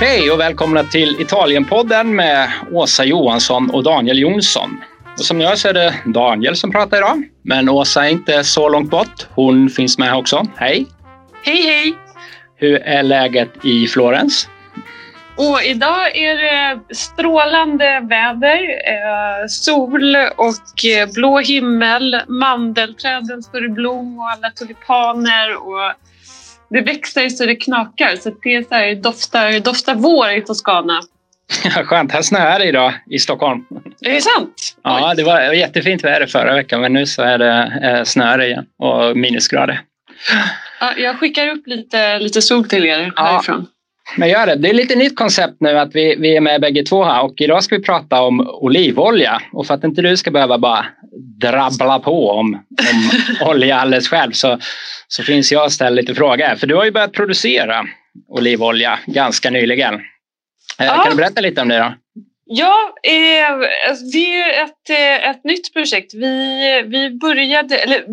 Hej och välkomna till Italienpodden med Åsa Johansson och Daniel Jonsson. Och som ni hör så är det Daniel som pratar idag. Men Åsa är inte så långt bort. Hon finns med också. Hej! Hej hej! Hur är läget i Florens? Och idag är det strålande väder, eh, sol och eh, blå himmel. Mandelträden står i blom och alla tulipaner. Och det växer så det knakar. Så det är så här, doftar, doftar vår i Toscana. Skönt. Här snöar det idag i Stockholm. Är det sant? Ja, det var jättefint väder förra veckan men nu så är det eh, igen och minusgrader. Ja, jag skickar upp lite, lite sol till er härifrån. Men gör det. Det är lite nytt koncept nu att vi, vi är med bägge två här och idag ska vi prata om olivolja. Och för att inte du ska behöva bara drabbla på om, om olja alldeles själv så, så finns jag att ställa lite frågor. För du har ju börjat producera olivolja ganska nyligen. Eh, ja. Kan du berätta lite om det då? Ja, eh, det är ett, eh, ett nytt projekt. Vi, vi började, eller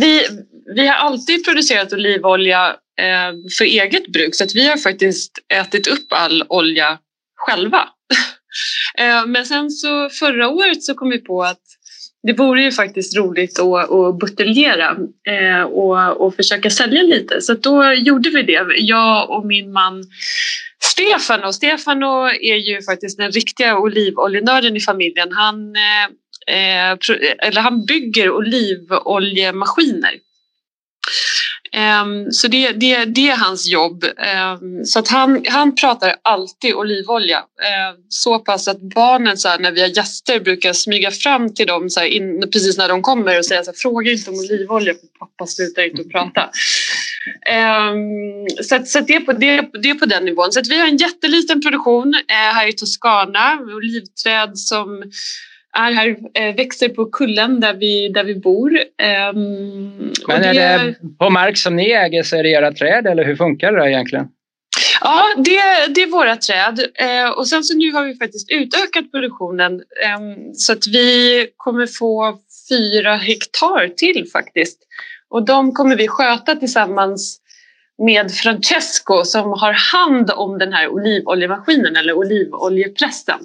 vi, vi har alltid producerat olivolja eh, för eget bruk så att vi har faktiskt ätit upp all olja själva. men sen så förra året så kom vi på att det vore ju faktiskt roligt att, att buteljera eh, och, och försöka sälja lite. Så då gjorde vi det, jag och min man Stefano. Stefano är ju faktiskt den riktiga olivoljenörden i familjen. Han, eh, eh eller han bygger olivoljemaskiner. Um, så det, det, det är hans jobb. Um, så att han, han pratar alltid olivolja. Uh, så pass att barnen så här, när vi har gäster brukar smyga fram till dem så här, in, precis när de kommer och säga så här, fråga inte om olivolja för pappa slutar inte att prata. Um, så att, så att det, är på, det, det är på den nivån. Så att vi har en jätteliten produktion uh, här i Toscana. Olivträd som är här, eh, växer på kullen där vi, där vi bor. Um, Men är det, det på mark som ni äger så är det era träd eller hur funkar det egentligen? Ja, det, det är våra träd eh, och sen så nu har vi faktiskt utökat produktionen eh, så att vi kommer få fyra hektar till faktiskt. Och de kommer vi sköta tillsammans med Francesco som har hand om den här olivoljemaskinen eller olivoljepressen.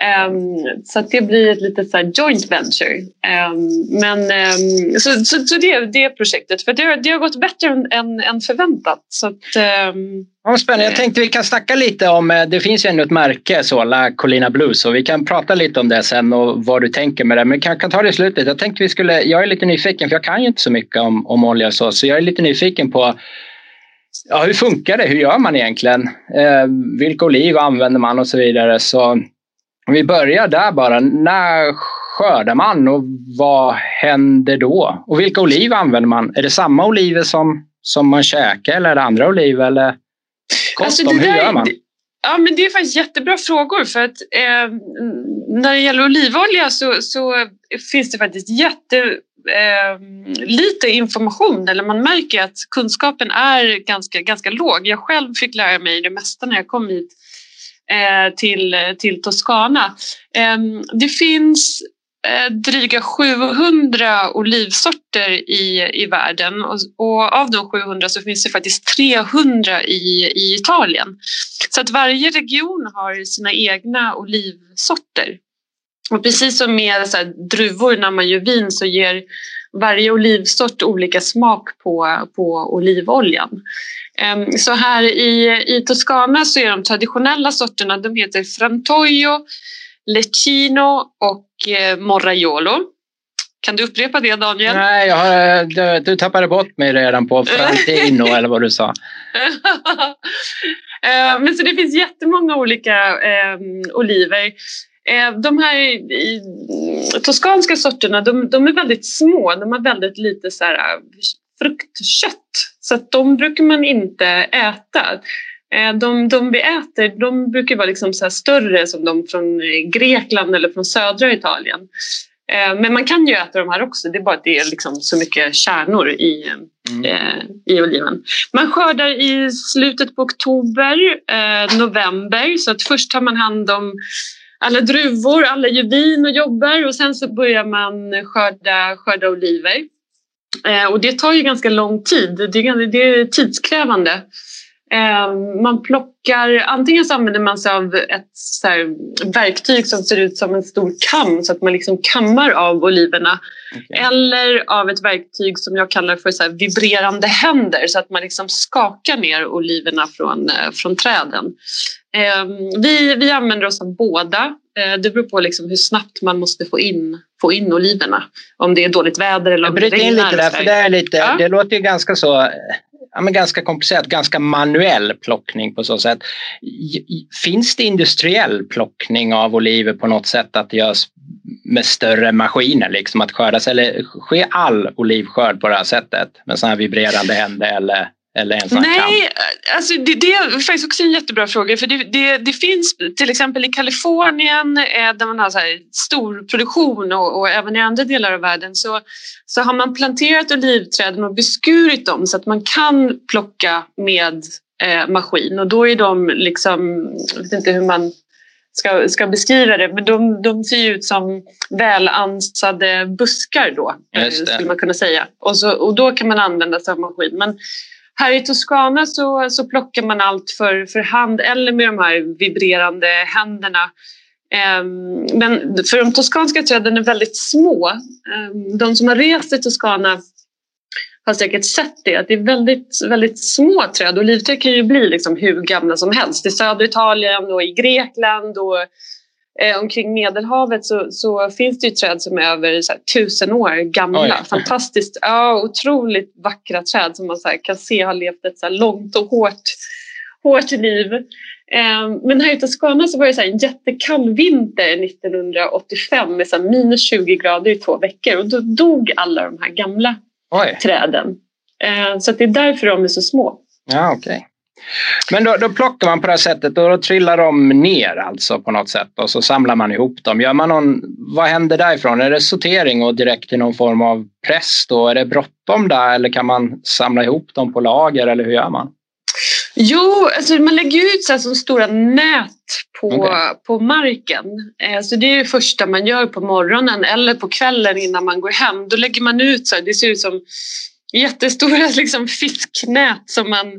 Um, så det blir ett litet så joint venture. Um, men, um, så så, så det, det är projektet. För det, det har gått bättre än, än förväntat. Så att, ja, spännande. Jag tänkte vi kan snacka lite om, eh, det finns ju ändå ett märke, så, La Colina Blues, och vi kan prata lite om det sen och vad du tänker med det. Men kan, kan ta det i slutet. Jag tänkte vi skulle, jag är lite nyfiken, för jag kan ju inte så mycket om, om olja och så, så jag är lite nyfiken på Ja, hur funkar det? Hur gör man egentligen? Eh, vilka oliv använder man och så vidare. Så om vi börjar där bara. När skördar man och vad händer då? Och vilka oliver använder man? Är det samma oliver som, som man käkar eller är det andra oliver? Eller alltså, hur gör man? Ja, men det är faktiskt jättebra frågor för att eh, när det gäller olivolja så, så finns det faktiskt jätte eh, lite information eller man märker att kunskapen är ganska, ganska låg. Jag själv fick lära mig det mesta när jag kom hit Eh, till, till Toscana. Ehm, det finns eh, dryga 700 olivsorter i, i världen och, och, av de 700 så finns det faktiskt 300 i, i Italien. Så att varje region har sina egna olivsorter. Och precis som med så druvor när man gör vin så ger varje olivsort olika smak på, på olivoljan. Ehm, så här i, i Toscana så är de traditionella sorterna, de heter Frantoio, Lecchino och eh, Morraiolo. Kan du upprepa det Daniel? Nej, jag har, du, du tappade bort mig redan på Frantino eller vad du sa. Ehm, men så det finns jättemånga olika eh, oliver. Eh, de här toskanska sorterna de, de, är väldigt små, de har väldigt lite så här, fruktkött så att de brukar man inte äta. Eh, de, de vi äter de brukar vara liksom så större som de från Grekland eller från södra Italien. Eh, men man kan ju äta de här också, det är bara att det är liksom så mycket kärnor i, mm. eh, i oliven. Man skördar i slutet på oktober, eh, november så att först tar man hand om alla druvor, alla gör vin och jobbar och sen så börjar man skörda, skörda oliver. Eh, och det tar ju ganska lång tid, det är, det är tidskrävande. Ehm, man plockar, antingen så använder man sig av ett så verktyg som ser ut som en stor kam så att man liksom kammar av oliverna. Okay. Eller av ett verktyg som jag kallar för så vibrerande händer så att man liksom skakar ner oliverna från, eh, från träden. Ehm, vi, vi använder oss av båda. Eh, det beror på liksom hur snabbt man måste få in, få in oliverna. Om det är dåligt väder eller om det regnar. in lite där, för det, är lite, ja. det låter ju ganska så ja, men ganska komplicerat, ganska manuell plockning på så sätt. Finns det industriell plockning av oliver på något sätt att det görs med större maskiner, liksom att skördas eller sker all olivskörd på det här sättet med sådana här vibrerande händer eller eller en sån Nej, alltså det, det, är faktiskt också en jättebra fråga. För det, det, det finns till exempel i Kalifornien eh, där man har så stor produktion och, och, även i andra delar av världen så, så har man planterat olivträden och beskurit dem så att man kan plocka med eh, maskin och då är de liksom, jag vet inte hur man ska, ska beskriva det, men de, de ser ut som välansade buskar då, eh, skulle man kunna säga. Och, så, och då kan man använda sig av maskin. Men här i Toscana så, så plockar man allt för, för hand eller med de här vibrerande händerna. Ehm, men för de toskanska träden är väldigt små. Ehm, de som har rest i Toscana har säkert sett det, att det är väldigt, väldigt små träd. Olivträd kan ju bli liksom hur gamla som helst. I södra Italien och i Grekland och eh, omkring Medelhavet så, så, finns det ju träd som är över så här, tusen år gamla. Oj. Fantastiskt, ja, otroligt vackra träd som man så här, kan se har levt ett så här, långt och hårt, hårt liv. Eh, men här i Toscana så var det så en jättekall vinter 1985 med så minus 20 grader i två veckor och då dog alla de här gamla Oj. träden. Eh, så det är därför de är så små. Ja, okay. Men då, då plockar man på det här sättet och då trillar de ner alltså på något sätt och så samlar man ihop dem. Gör man någon, vad händer därifrån? Är det sortering och direkt till någon form av press då? Är det bråttom där eller kan man samla ihop dem på lager eller hur gör man? Jo, alltså man lägger ut så, så stora nät på, okay. på marken. Eh, så det är det första man gör på morgonen eller på kvällen innan man går hem. Då lägger man ut så här, det ser ut som jättestora liksom, fisknät som man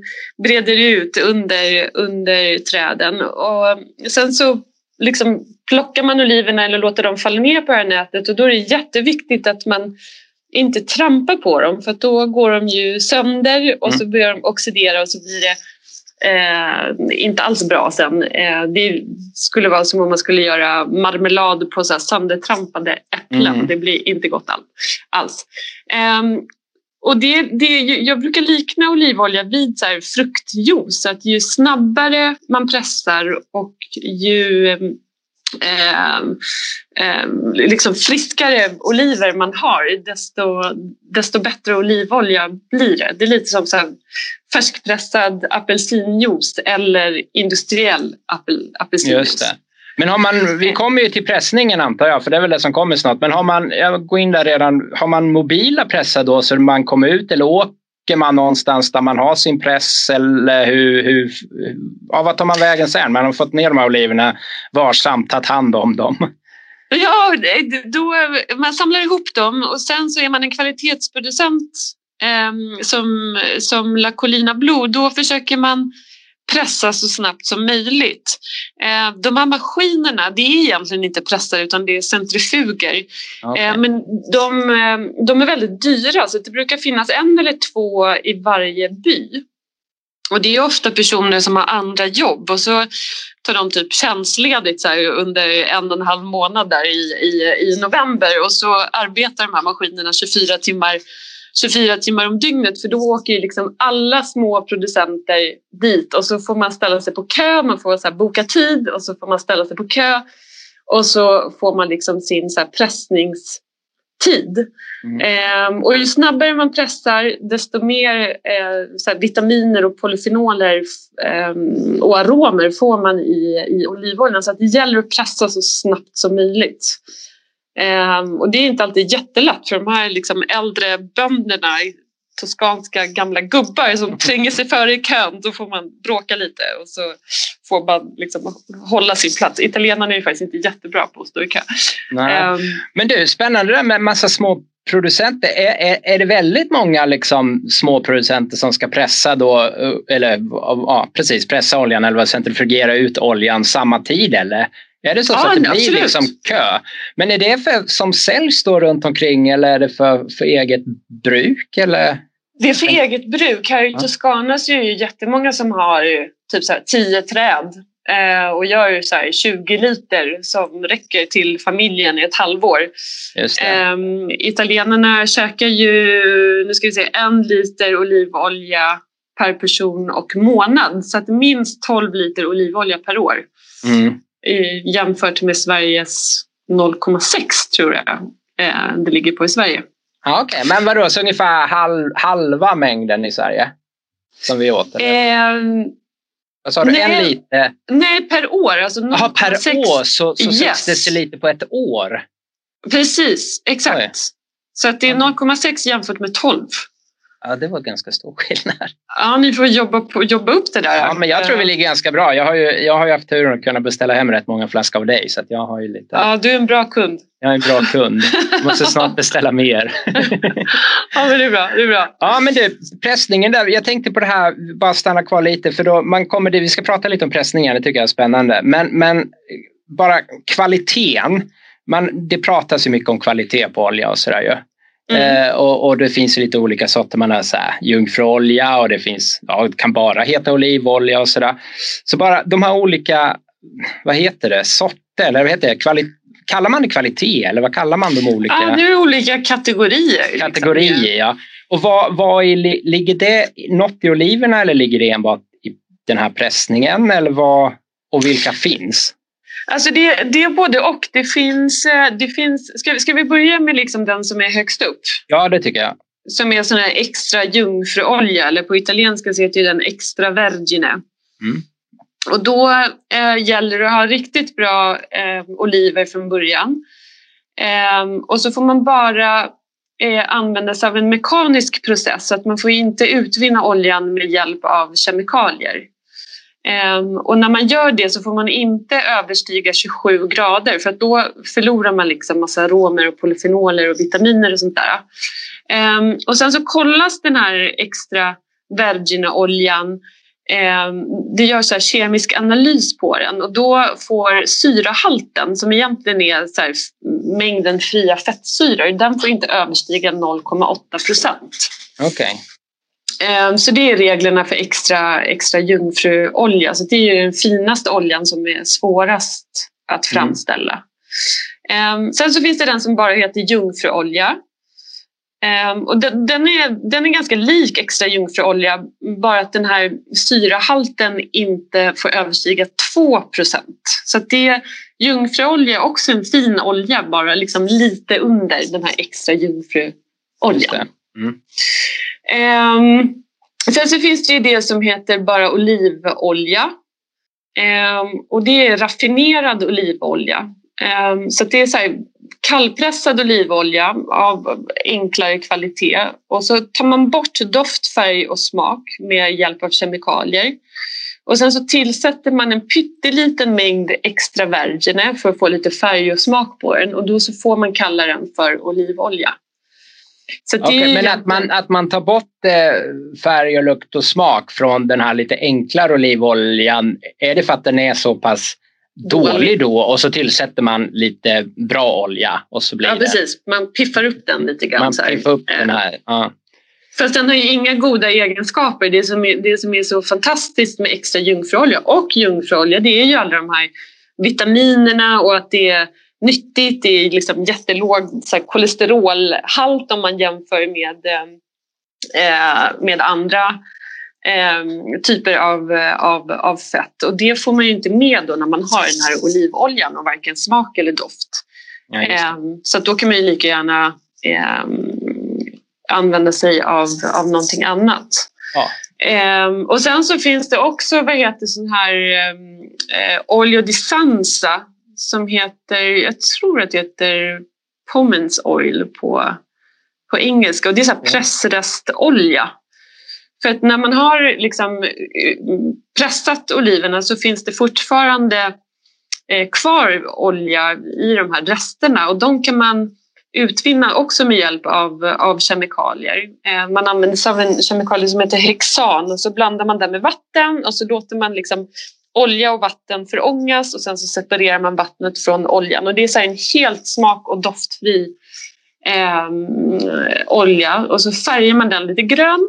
breder ut under, under träden. Och sen så liksom plockar man oliverna eller låter dem falla ner på det här nätet och då är det jätteviktigt att man inte trampar på dem för då går de ju sönder och mm. så börjar de oxidera och så blir det eh, inte alls bra sen. Eh, det skulle vara som om man skulle göra marmelad på så här söndertrampade äpplen. Mm. Det blir inte gott all, alls. Eh, och det, det, jag brukar likna olivolja vid så fruktjuice. Att ju snabbare man pressar och ju eh, eh, liksom friskare oliver man har desto, desto bättre olivolja blir det. Det är lite som så färskpressad apelsinjuice eller industriell apel, apelsinjuice. Men har man, vi kommer ju till pressningen antar jag, för det är väl det som kommer snart. Men har man, jag går in där redan, har man mobila pressar då så man kommer ut eller åker man någonstans där man har sin press eller hur, hur ja, vad tar man vägen sen? Man har fått ner de här oliverna varsamt, tagit hand om dem. Ja, då, man samlar ihop dem och sen så är man en kvalitetsproducent eh, som, som La Colina Blue. Då försöker man pressa så snabbt som möjligt. Eh, de här maskinerna, det är egentligen inte pressar utan det är centrifuger. Okay. Eh, men de, eh, de, är väldigt dyra så det brukar finnas en eller två i varje by. Och det är ofta personer som har andra jobb och så tar de typ tjänstledigt så under en och en halv månad där i, i, i november och så arbetar de här maskinerna 24 timmar 24 timmar om dygnet för då åker ju liksom alla små producenter dit och så får man ställa sig på kö, man får så boka tid och så får man ställa sig på kö och så får man liksom sin så pressningstid. Mm. Eh, och ju snabbare man pressar desto mer eh, vitaminer och polyfenoler eh, och aromer får man i, i olivoljan så att det gäller att pressa så snabbt som möjligt. Um, och det är inte alltid jättelätt för de här liksom äldre bönderna toskanska gamla gubbar som tränger sig före i kön. Då får man bråka lite och så får man liksom hålla sin plats. Italienarna är faktiskt inte jättebra på att stå i kö. Um, Men du, spännande det där med massa små producenter. Är, är, är det väldigt många liksom små producenter som ska pressa då, eller ja, precis pressa oljan eller centrifugera ut oljan samma tid eller? Är det så, ja, så att det blir absolut. liksom kö? Men är det för, som säljs då runt omkring eller är det för, för eget bruk? Eller? Det är för eget bruk. Här i Toscana så är det ju jättemånga som har typ så här, tio träd eh, och gör så här 20 liter som räcker till familjen i ett halvår. Eh, italienarna käkar ju nu ska vi se, en liter olivolja per person och månad så att minst 12 liter olivolja per år. Mm jämfört med Sveriges 0,6 tror jag eh, det ligger på i Sverige. Ja, Okej, okay. men vadå, så ungefär halv, halva mängden i Sverige som vi åt? Eh, Vad sa du, nej, en liter? Nej, per år. Alltså Jaha, per år, så, så yes. 6 deciliter på ett år? Precis, exakt. Oj. Så att det är 0,6 jämfört med 12. Ja, det var ganska stor skillnad. Ja, ni får jobba, på, jobba upp det där. Ja, men jag tror vi ligger ganska bra. Jag har ju, jag har ju haft turen att kunna beställa hem rätt många flaskor av dig. Så att jag har ju lite... Ja, du är en bra kund. Jag är en bra kund. Jag måste snart beställa mer. ja, men det är bra. Det är bra. Ja, men du, pressningen där. Jag tänkte på det här, bara stanna kvar lite. För då man kommer det, vi ska prata lite om pressningen, det tycker jag är spännande. Men, men bara kvaliteten. Man, det pratas ju mycket om kvalitet på olja och sådär ju. Mm. Eh, och, och, det finns lite olika sorter. Man har så här, jungfruolja och det finns, ja, det kan bara heta olivolja och sådär. Så bara de här olika, vad heter det, sorter eller vad heter det, kvali kallar man det kvalitet eller vad kallar man de olika? Ja, det är olika kategorier. Liksom. Kategorier, liksom. ja. Och vad, vad är, ligger det något i oliverna eller ligger det enbart i den här pressningen eller vad, och vilka finns? Alltså det, det är både och. Det finns, eh, det finns, ska, ska vi börja med liksom den som är högst upp? Ja, det tycker jag. Som är sån här extra jungfruolja, eller på italienska så heter den extra vergine. Mm. Och då eh, gäller det att ha riktigt bra eh, oliver från början. Eh, och så får man bara eh, använda sig av en mekanisk process så att man får inte utvinna oljan med hjälp av kemikalier. Ehm, och när man gör det så får man inte överstiga 27 grader för att då förlorar man liksom massa aromer och polyfenoler och vitaminer och sånt där. Ehm, och sen så kollas den här extra virginoljan. Ehm, det görs så kemisk analys på den och då får syrahalten som egentligen är så här, mängden fria fettsyror, den får inte överstiga 0,8 procent. Okay. Ehm, så det är reglerna för extra, extra jungfruolja. Så det är den finaste oljan som är svårast att mm. framställa. Mm. Sen så finns det den som bara heter jungfruolja. Um, och den, den, är, den är ganska lik extra jungfruolja, bara att den här syrahalten inte får överstiga 2% Så det, jungfruolja är också en fin olja, bara liksom lite under den här extra jungfruoljan. Mm. Um, sen så finns det ju det som heter bara olivolja. Um, och det är raffinerad olivolja. Um, så det är så här, kallpressad olivolja av enklare kvalitet. Och så tar man bort doft, färg och smak med hjälp av kemikalier. Och sen så tillsätter man en pytteliten mängd extra vergine för att få lite färg och smak på den och då så får man kalla den för olivolja. Okay, men att man, att man tar bort eh, färg och lukt och smak från den här lite enklare olivoljan, är det för att den är så pass dålig då och så tillsätter man lite bra olja och så blir ja, precis. Man piffar upp den lite grann. Man piffar upp den här. Ja. Fast den har ju inga goda egenskaper. Det som, är, det som är så fantastiskt med extra jungfruolja och jungfruolja det är ju alla de här vitaminerna och att det är nyttigt. Är liksom jättelåg så här, kolesterolhalt om man jämför med, eh, med andra eh, typer av, av, av fett. Och det får man ju inte med då när man har den här olivoljan och varken smak eller doft. Ja, eh, så då kan man ju lika gärna eh, använda sig av, av någonting annat. Ja. Och sen så finns det också vad heter sån här uh, olio di sansa som heter, jag tror att det heter Pomens Oil på, på engelska och det är så pressrestolja. För att när man har liksom pressat oliverna så finns det fortfarande kvar olja i de här resterna och de kan man utvinna också med hjälp av, av kemikalier. Eh, man använder sig av en kemikalie som heter hexan och så blandar man den med vatten och så låter man liksom olja och vatten förångas och sen så separerar man vattnet från oljan. Och det är så en helt smak och doftfri eh, olja. Och så färgar man den lite grön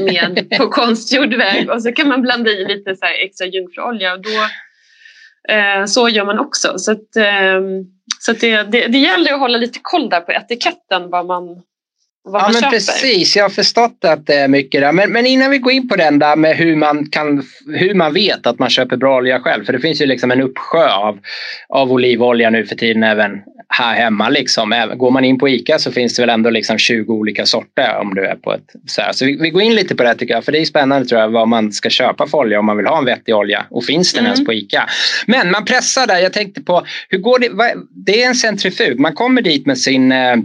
med på konstgjord väg. Och så kan man blanda i lite så extra jungfruolja. Och då eh, så gör man också. Så att, eh, så det, det, det gäller att hålla lite koll där på etiketten vad man, vad ja, man men köper. Precis, jag har förstått att det är mycket där. Men, men innan vi går in på den där med hur man, kan, hur man vet att man köper bra olja själv. För det finns ju liksom en uppsjö av, av olivolja nu för tiden även här hemma. Liksom. Går man in på ICA så finns det väl ändå liksom 20 olika sorter om du är på ett så här. Så vi, vi går in lite på det tycker jag. För det är spännande tror jag vad man ska köpa för olja om man vill ha en vettig olja. Och finns den mm. ens på ICA? Men man pressar där. Jag tänkte på hur går det? Det är en centrifug. Man kommer dit med sin eh,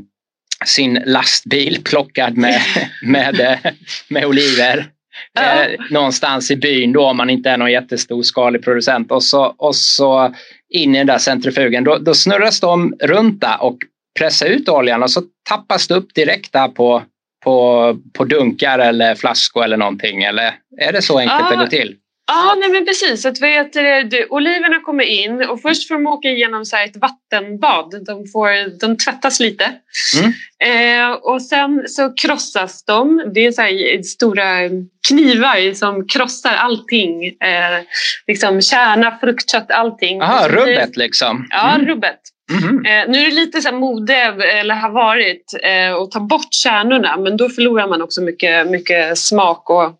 sin lastbil plockad med, med, med oliver. Ja. Eh, någonstans i byn då om man inte är någon jättestor skalig producent och så, och så in i den där centrifugen. Då, då snurras de runt där och pressar ut oljan och så tappas det upp direkt där på, på, på dunkar eller flaskor eller någonting. Eller är det så enkelt ja. det går till? Ja, nej men precis. Att vet du, oliverna kommer in och först får de åka igenom så ett vattenbad. De, får, de tvättas lite. Mm. Eh, och sen så krossas de. Det är så här stora knivar som krossar allting. Eh, liksom kärna, fruktkött, allting. Jaha, rubbet liksom? Ja, mm. rubbet. Mm. Eh, nu är det lite så mode, eller har varit, eh, att ta bort kärnorna men då förlorar man också mycket, mycket smak och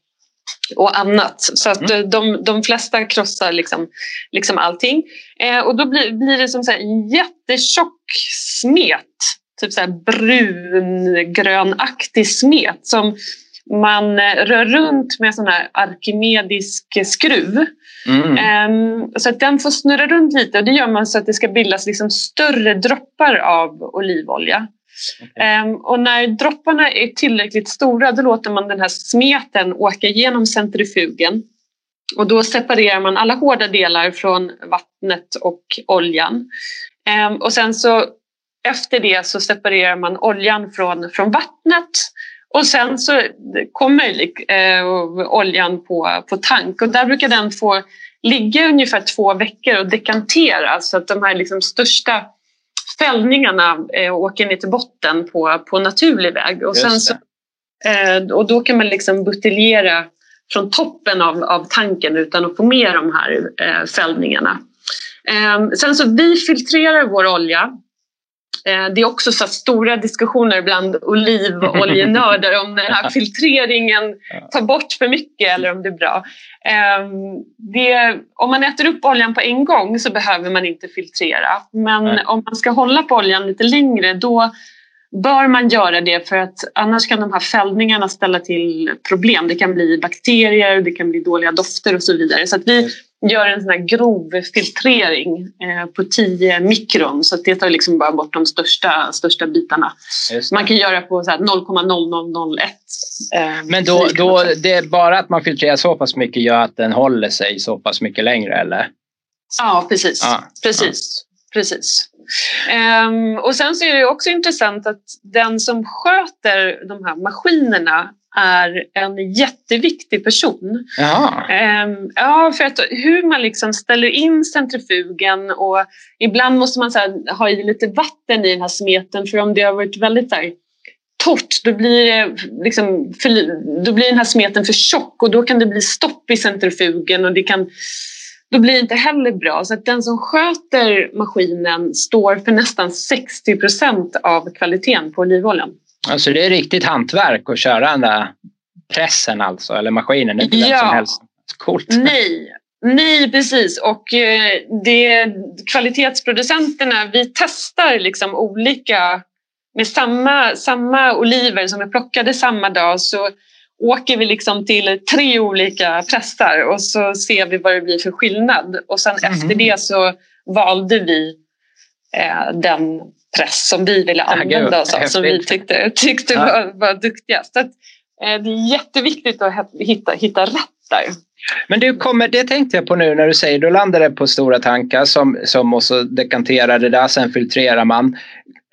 och annat. Så att mm. de, de flesta krossar liksom, liksom allting. Eh, och då blir, blir det som så här jättetjock smet. Typ så här brungrönaktig smet som man eh, rör runt med sån här arkimedisk skruv. Mm. Um, så att den får snurra runt lite och det gör man så att det ska bildas liksom större droppar av olivolja. Okay. Um, ehm, och när dropparna är tillräckligt stora då låter man den här smeten åka genom centrifugen. Och då separerar man alla hårda delar från vattnet och oljan. Um, och sen så efter det så separerar man oljan från, från vattnet och sen så kommer eh, oljan på, på tank och där brukar den få ligga ungefär två veckor och dekantera så att de här liksom största fällningarna eh, åker ner till botten på, på naturlig väg. Och, sen så, eh, och då kan man liksom buteljera från toppen av, av tanken utan att få med de här eh, fällningarna. Eh, sen så vi filtrerar vår olja det är också så stora diskussioner bland olivoljenördar om den här filtreringen tar bort för mycket eller om det är bra. Ehm, det, om man äter upp oljan på en gång så behöver man inte filtrera. Men Nej. om man ska hålla på oljan lite längre då bör man göra det för att annars kan de här fällningarna ställa till problem. Det kan bli bakterier, det kan bli dåliga dofter och så vidare. Så att vi gör en sån här grov filtrering eh, på 10 mikron så att det tar liksom bara bort de största, största bitarna. Man kan göra på 0,0001. Eh, Men då, då det är bara att man filtrerar så pass mycket gör att den håller sig så pass mycket längre eller? Ja, precis. Ah, precis. Ah. precis. Um, och sen så är det också intressant att den som sköter de här maskinerna är en jätteviktig person. Um, ja, för att hur man liksom ställer in centrifugen och ibland måste man här, ha i lite vatten i den här smeten för om det har varit väldigt här, torrt då blir, liksom för, då blir den här smeten för tjock och då kan det bli stopp i centrifugen och det kan då blir det inte heller bra. Så att den som sköter maskinen står för nästan 60 procent av kvaliteten på olivoljan. Alltså det är riktigt hantverk att köra den där pressen alltså, eller maskinen. Det är inte ja. vem som helst. Coolt. Nej, Nej, precis. Och eh, det, kvalitetsproducenterna, vi testar liksom olika med samma, samma oliver som är plockade samma dag så åker vi liksom till tre olika pressar och så ser vi vad det blir för skillnad. Och sen mm. efter det så valde vi eh, den press som vi ville använda oss av, som vi tyckte, tyckte ja. var, var duktigast. Så att, eh, det är jätteviktigt att hitta, hitta rätt där. Men du kommer, det tänkte jag på nu när du säger, då landar det på stora tankar som, som måste dekantera det där, sen filtrerar man.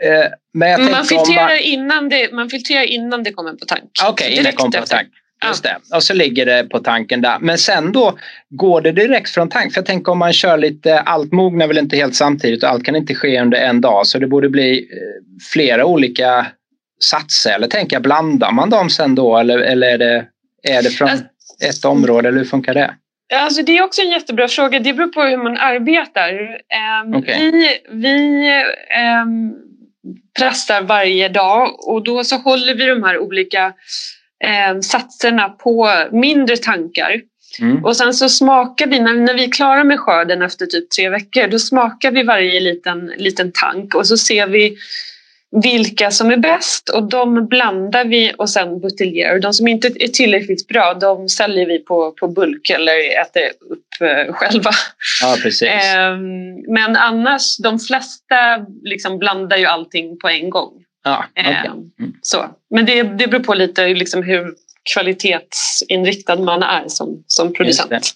Eh, men man, filtrerar man... Innan det, man filtrerar innan det kommer på tank. Okej, okay, innan det kommer på tank. Just det. Och så ligger det på tanken där. Men sen då går det direkt från tank. För jag tänker om man kör lite, allt mognar väl inte helt samtidigt och allt kan inte ske under en dag. Så det borde bli eh, flera olika satser. Eller tänker jag, blandar man dem sen då eller, eller är, det, är det från alltså, ett område eller hur funkar det? Alltså det är också en jättebra fråga. Det beror på hur man arbetar. Um, okay. Vi, vi um, pressar varje dag och då så håller vi de här olika eh, satserna på mindre tankar. Mm. Och sen så smakar vi, när, när vi är klara med skörden efter typ tre veckor, då smakar vi varje liten, liten tank och så ser vi vilka som är bäst och de blandar vi och sen buteljerar. De som inte är tillräckligt bra de säljer vi på, på bulk eller äter upp eh, själva. Ja, precis. eh, men annars, de flesta liksom blandar ju allting på en gång. Ja, okay. eh, mm. så. Men det, det beror på lite liksom hur kvalitetsinriktad man är som, som producent.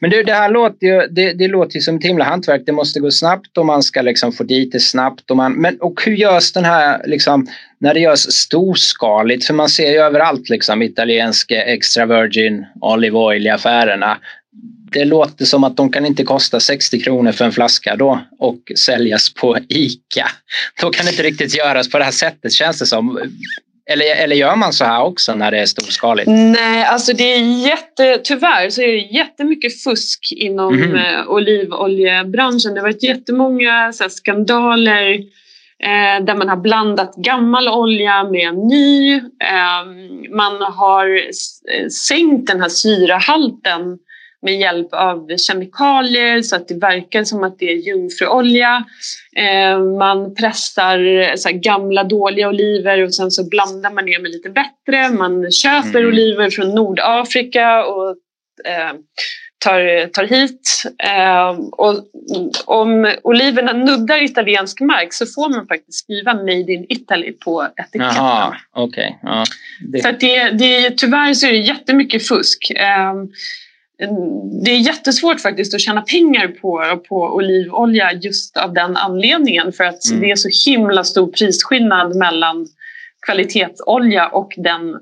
Men du, det här låter ju, det, det låter ju som ett himla hantverk. Det måste gå snabbt och man ska liksom få dit det snabbt. Och, man, men, och hur görs den här, liksom, när det görs storskaligt? För man ser ju överallt liksom, italienska extra virgin olive oil i affärerna. Det låter som att de kan inte kosta 60 kronor för en flaska då och säljas på ICA. Då kan det inte riktigt göras på det här sättet känns det som. Eller, eller gör man så här också när det är storskaligt? Nej, alltså det är jätte, tyvärr så är det jättemycket fusk inom mm. olivoljebranschen. Det har varit jättemånga så här, skandaler eh, där man har blandat gammal olja med ny. Eh, man har eh, sänkt den här syrahalten med hjälp av kemikalier så att det verkar som att det är jungfruolja. Eh, man pressar så gamla dåliga oliver och sen så blandar man ner med lite bättre. Man köper mm. oliver från Nordafrika och eh, tar, tar hit. Eh, och om oliverna nuddar italiensk mark så får man faktiskt skriva Made in Italy på etiketten. Jaha, okay. Ja, det... Så det, det, tyvärr så är det jättemycket fusk. Det är jättesvårt faktiskt att tjäna pengar på, på olivolja just av den anledningen för att mm. det är så himla stor prisskillnad mellan kvalitetsolja och den,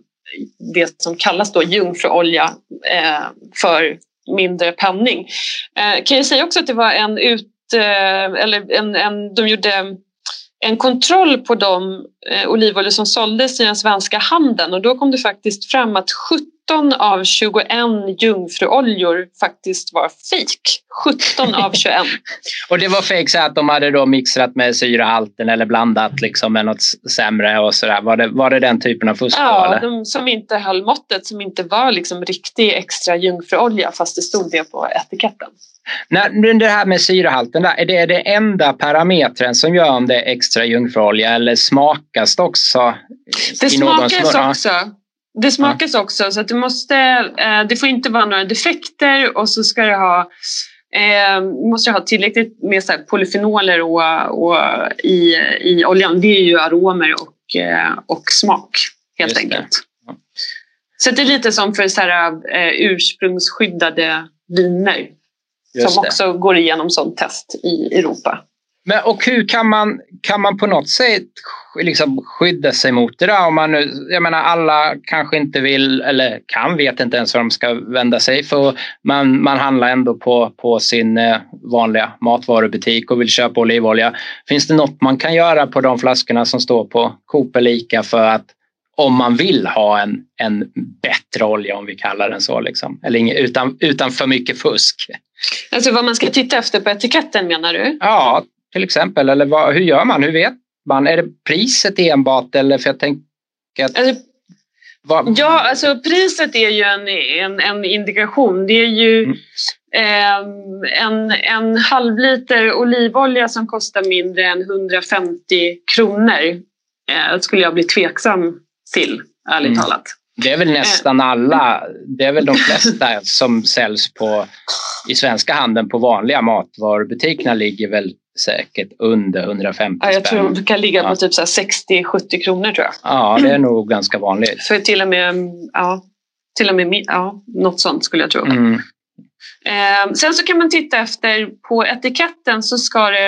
det som kallas då jungfruolja eh, för mindre penning. Eh, kan jag säga också att det var en ut, eh, eller en, en, de gjorde en kontroll på de eh, olivoljor som såldes i den svenska handeln och då kom det faktiskt fram att 17 av 21 jungfruoljor faktiskt var fejk. 17 av 21. och det var fejk så att de hade då mixat med syrahalten eller blandat liksom med något sämre och sådär. Var det, var det den typen av fusk? Ja, de som inte höll måttet, som inte var liksom riktig extra jungfruolja fast det stod det på etiketten. När, det här med syrehalten, där, är det det enda parametern som gör om det är extra jungfruolja eller smakas det också? Det smakas också. Det smakas ja. också så att det måste, eh, det får inte vara några defekter och så ska det ha eh, måste ha tillräckligt med så polyfenoler och, och i, i oljan. Det är ju aromer och, eh, och smak helt Just enkelt. Ja. Så det är lite som för så här, eh, ursprungsskyddade viner. Just som också det. går igenom sånt test i Europa. Men, och hur kan man, kan man på något sätt liksom skydda sig mot det där? Om man nu, jag menar alla kanske inte vill eller kan, vet inte ens var de ska vända sig för man, man handlar ändå på, på sin eh, vanliga matvarubutik och vill köpa olivolja. Finns det något man kan göra på de flaskorna som står på Coop eller Ica för att om man vill ha en, en bättre olja om vi kallar den så. Liksom. Eller utan, utan för mycket fusk. Alltså vad man ska titta efter på etiketten menar du? Ja, till exempel. Eller vad, hur gör man? Hur vet man? Är det priset enbart? Eller för jag tänker att... Alltså. Ja, alltså priset är ju en, en, en indikation. Det är ju mm. eh, en, en halv liter olivolja som kostar mindre än 150 kronor. Eh, skulle jag bli tveksam till, ärligt mm. talat. Det är väl nästan alla, det är väl de flesta som säljs på, i svenska handeln på vanliga matvarubutikerna ligger väl säkert under 150 ja, Jag spänn. tror de kan ligga på typ 60-70 kronor tror jag. Ja, det är nog ganska vanligt. För till och med, ja, till och med ja, något sånt skulle jag tro. Mm. Eh, sen så kan man titta efter på etiketten så ska det,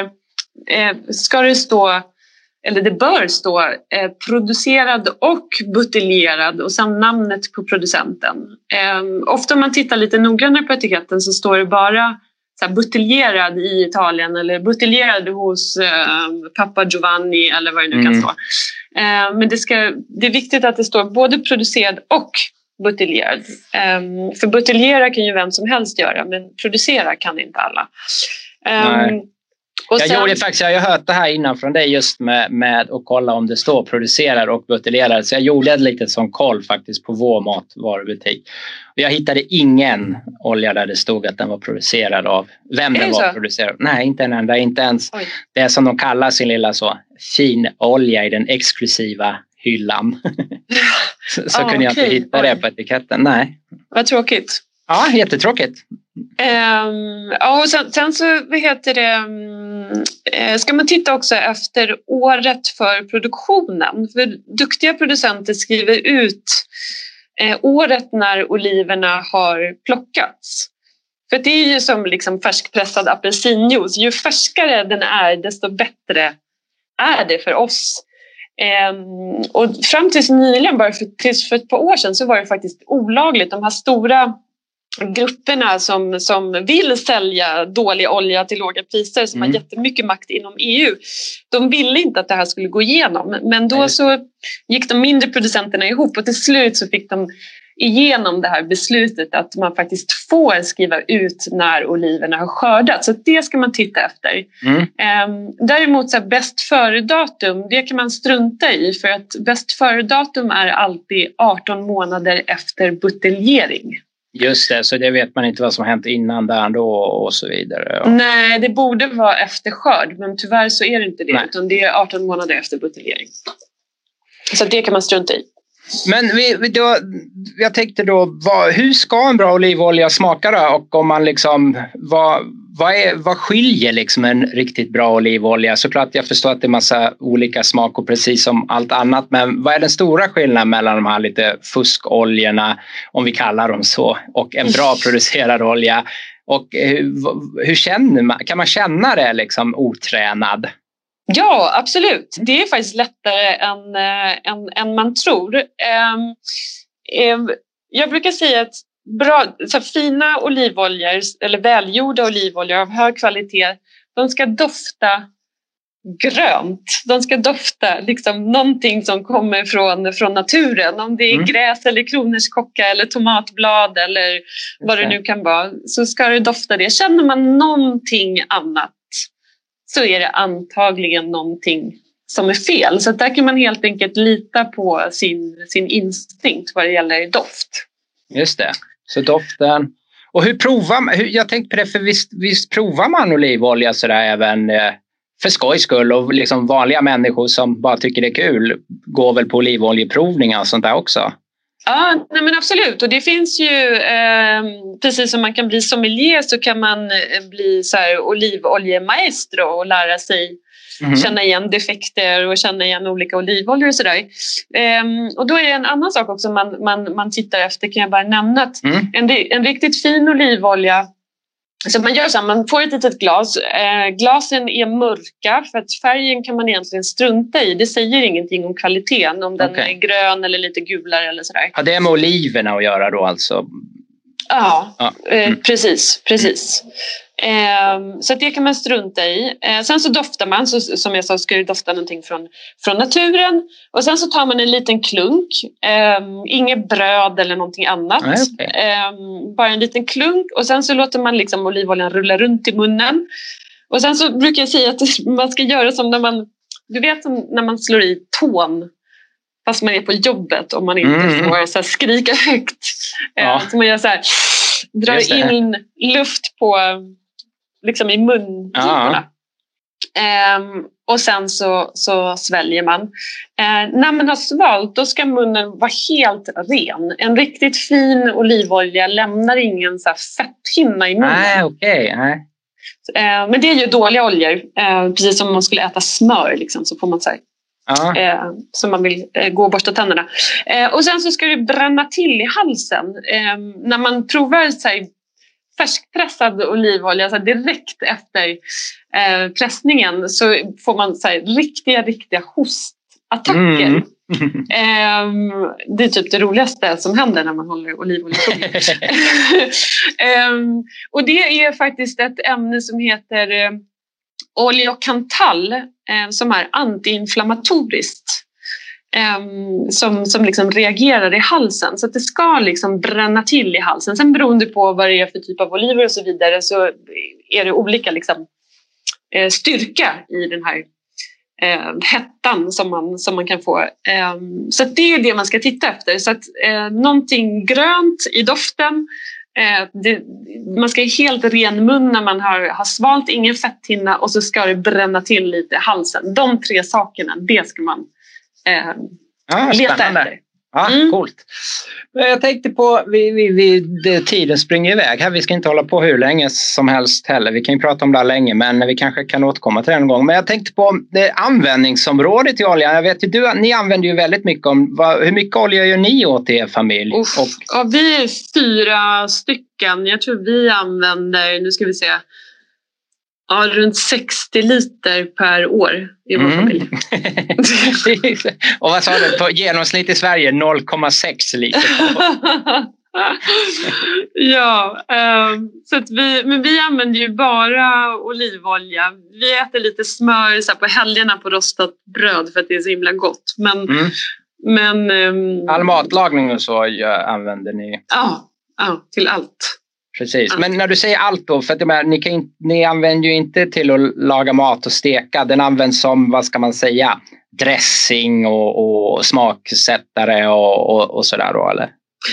eh, ska det stå eller det bör stå eh, producerad och buteljerad och sen namnet på producenten. Eh, ofta om man tittar lite noggrannare på etiketten så står det bara så buteljerad i Italien eller buteljerad hos eh, pappa Giovanni eller vad det nu kan Mm. stå. Eh, men det, ska, det är viktigt att det står både producerad och buteljerad. Eh, för buteljera kan ju vem som helst göra men producera kan inte alla. Och Jag sen- gjorde faktiskt, jag har hört det här innan från dig just med, med att kolla om det står producerad och buteljerad. Så jag gjorde ett litet sån koll faktiskt på vår matvarubutik. Och jag hittade ingen olja där det stod att den var producerad av vem den det var så? producerad Nej, inte en enda. Inte ens Oj. det som de kallar sin lilla så fin olja i den exklusiva hyllan. så så Ah, kunde jag inte hitta det Oj. på etiketten. Nej. Vad tråkigt. Ja, jättetråkigt. Um, ja, och sen, sen så vad heter det, mm, eh, ska man titta också efter året för produktionen. För duktiga producenter skriver ut eh, året när oliverna har plockats. För det är ju som liksom färskpressad apelsinjuice. Ju färskare den är desto bättre är det för oss. Ehm, och fram tills nyligen, bara för, tills för ett par år sedan, så var det faktiskt olagligt. De här stora grupperna som, som vill sälja dålig olja till låga priser som Mm. har jättemycket makt inom EU. De ville inte att det här skulle gå igenom men då Nej. så gick de mindre producenterna ihop och till slut så fick de igenom det här beslutet att man faktiskt får skriva ut när oliverna har skördats. Så det ska man titta efter. Mm. Ehm, däremot så här, bäst före-datum, det kan man strunta i för att bäst före-datum är alltid 18 månader efter buteljering. Just det, så det vet man inte vad som hänt innan där då och så vidare. Ja. Nej, det borde vara efter skörd men tyvärr så är det inte det Nej. utan det är 18 månader efter buteljering. Så det kan man strunta i. Men vi, vi då, jag tänkte då, vad, hur ska en bra olivolja smaka då? Och om man liksom, vad, vad, är, vad skiljer liksom en riktigt bra olivolja? Såklart jag förstår att det är massa olika smaker precis som allt annat. Men vad är den stora skillnaden mellan de här lite fuskoljorna, om vi kallar dem så, och en bra producerad olja? Och eh, hur, hur känner man, kan man känna det liksom otränad? Ja, absolut. Det är faktiskt lättare än, äh, än, än man tror. Ehm, ehm, jag brukar säga att bra, så fina olivoljor, eller välgjorda olivoljor av hög kvalitet, de ska dofta grönt. De ska dofta liksom någonting som kommer från, från naturen. Om det är Mm. gräs eller kronärtskocka eller tomatblad eller vad det nu kan vara så ska det dofta det. Känner man någonting annat så är det antagligen någonting som är fel. Så där kan man helt enkelt lita på sin, sin instinkt vad det gäller doft. Just det. Så doften. Och hur provar man? Jag tänkte på det, för visst, visst provar man olivolja sådär även eh, för skojs skull och liksom vanliga människor som bara tycker det är kul går väl på olivoljeprovningar och sånt där också? Ja, nej men absolut. Och det finns ju, eh, precis som man kan bli sommelier så kan man eh, bli så här olivoljemaestro och lära sig Mhm. känna igen defekter och känna igen olika olivoljor och sådär. Ehm, och då är det en annan sak också man, man, man tittar efter, kan jag bara nämna. Att Mm. en, en riktigt fin olivolja så man gör så här, man får ett litet glas. Eh, glasen är mörka för att färgen kan man egentligen strunta i. Det säger ingenting om kvaliteten, om den Okej. är grön eller lite gulare eller sådär. Har det med oliverna att göra då alltså? Ja, Ja. eh, Mm. precis. precis. Ehm, så att det kan man strunta i. Eh, sen så doftar man, så, som jag sa ska det dofta någonting från, från naturen. Och sen så tar man en liten klunk, um, inget bröd eller någonting annat. Nej, okej. Ehm, bara en liten klunk och sen så låter man liksom olivoljan rulla runt i munnen. Och sen så brukar jag säga att man ska göra som när man, du vet när man slår i tån fast man är på jobbet och man inte Mm. får så skrika högt. Eh, Ja. Så man gör så här, drar in luft på, liksom i mungiporna. Ehm, och sen så, så sväljer man. Eh, när man har svalt då ska munnen vara helt ren. En riktigt fin olivolja lämnar ingen så här fetthinna i munnen. Nej, okej. nej. Eh, men det är ju dåliga oljor. Eh, precis som om man skulle äta smör liksom, så får man så här, eh, som man vill gå och borsta tänderna. Och sen så ska det bränna till i halsen. Eh, när man provar så färskpressad olivolja så här, direkt efter eh, pressningen så får man så här, riktiga, riktiga hostattacker. Mm. Um, det är typ det roligaste som händer när man håller olivolja. um, och det är faktiskt ett ämne som heter uh, oleokantal uh, som är antiinflammatoriskt. Ehm, som som liksom reagerar i halsen så att det ska liksom bränna till i halsen. Sen beroende på vad det är för typ av oliver och så vidare så är det olika liksom, eh, styrka i den här eh, hettan som man, som man kan få. Eh, så det är det man ska titta efter. Så att, eh, någonting grönt i doften. Eh, det, man ska ha helt ren mun när man har, har svalt, ingen fetthinna och så ska det bränna till lite i halsen. De tre sakerna, det ska man eh, ah, leta efter. Ja, mm. Coolt. Jag tänkte på, vi, vi, vi, det, tiden springer iväg här. Vi ska inte hålla på hur länge som helst heller. Vi kan ju prata om det här länge, men vi kanske kan återkomma till det en gång. Men jag tänkte på det användningsområdet i olja. Jag vet ju, du, ni använder ju väldigt mycket. Om, vad, hur mycket olja gör ni åt er familj? Uff, och, ja, vi är fyra stycken. Jag tror vi använder, nu ska vi se, Ja, runt 60 liter per år i vår mm. familj. och vad sa du, på genomsnitt i Sverige 0,6 liter ja, um, så att vi, men vi använder ju bara olivolja. Vi äter lite smör så på helgerna på rostat bröd för att det är så himla gott. Men, mm. men, um, All matlagning och så använder ni? Ja, ja, till allt. Precis, men när du säger allt då, för att menar, ni, kan, ni använder ju inte till att laga mat och steka. Den används som, vad ska man säga, dressing och, och smaksättare och, och, och sådär då eller?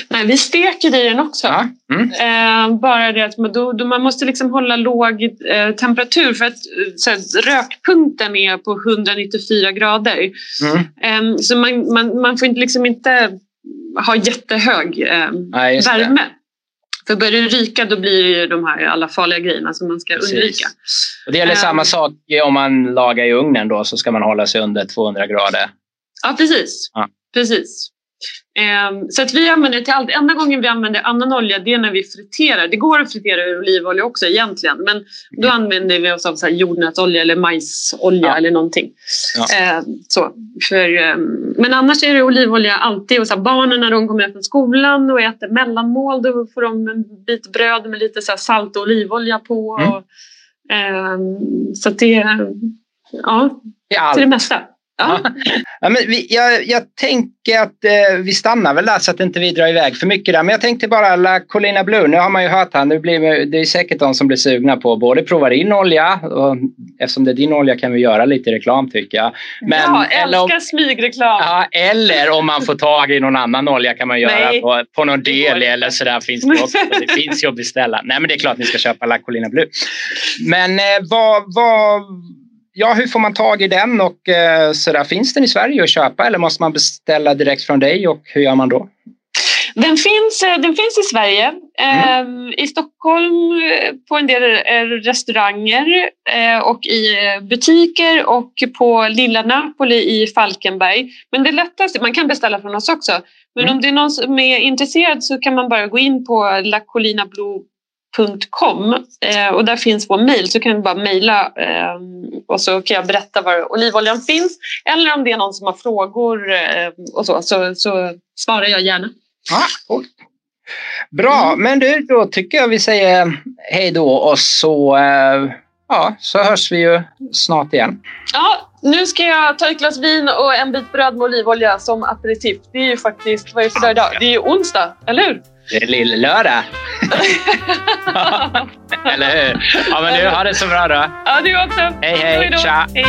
Nej, vi steker i den också. Ja. Mm. Eh, bara det att man, då, då man måste liksom hålla låg eh, temperatur för att så här, rökpunkten är på 194 grader. Mm. Eh, så man, man, man får inte, liksom inte ha jättehög eh, Nej, värme. Det. För börjar det ryka då blir det ju de här alla farliga grejerna som man ska Precis. undvika. Och det gäller um, samma sak om man lagar i ugnen då så ska man hålla sig under 200 grader. Ja precis. Ja. precis. Um, så att vi använder till allt. Enda gången vi använder annan olja det är när vi friterar. Det går att fritera ur olivolja också egentligen men då mm. använder vi oss av så jordnötsolja eller majsolja ja. eller någonting. Ja. Um, så, för, um, men annars är det olivolja alltid och så barnen när de kommer hem från skolan och äter mellanmål då får de en bit bröd med lite så salt och olivolja på. Mm. Och, så det, ja, till det mesta. Ja. ja. men vi, jag, jag tänker att eh, vi stannar väl där så att inte vi drar iväg för mycket där. Men jag tänkte bara La Colina Blue, nu har man ju hört här, nu blir, det är säkert de som blir sugna på både prova din olja, och eftersom det är din olja kan vi göra lite reklam tycker jag. Men, ja, älskar smygreklam! Ja, eller om man får tag i någon annan olja kan man göra Nej, på, på någon del eller sådär finns det också. Det finns ju att beställa. Nej men det är klart ni ska köpa La Colina Blue. Men eh, vad, vad ja, hur får man tag i den och eh, så där, finns den i Sverige att köpa eller måste man beställa direkt från dig och hur gör man då? Den finns, eh, den finns i Sverige, mm. eh, i Stockholm eh, på en del eh, restauranger eh, och i butiker och på Lilla Napoli i Falkenberg. Men det lättaste, man kan beställa från oss också, men mm. om det är någon som är intresserad så kan man bara gå in på La Colina Blue Com, eh, och där finns vår mejl så kan du bara mejla eh, och så kan jag berätta var olivoljan finns. Eller om det är någon som har frågor eh, och så, så, så svarar jag gärna. Ah, cool. Bra, mm. men du, då tycker jag vi säger hej då och så, ja, så hörs vi ju snart igen. Ja, nu ska jag ta ett glas vin och en bit bröd med olivolja som aperitif. Det är ju faktiskt, vad är det för dag idag? Det är ju onsdag, eller hur? Det är lill-lördag. Eller hur? Ja, men du, ha det så bra då. Ja, du också. Hej, hej. Tja. Hej.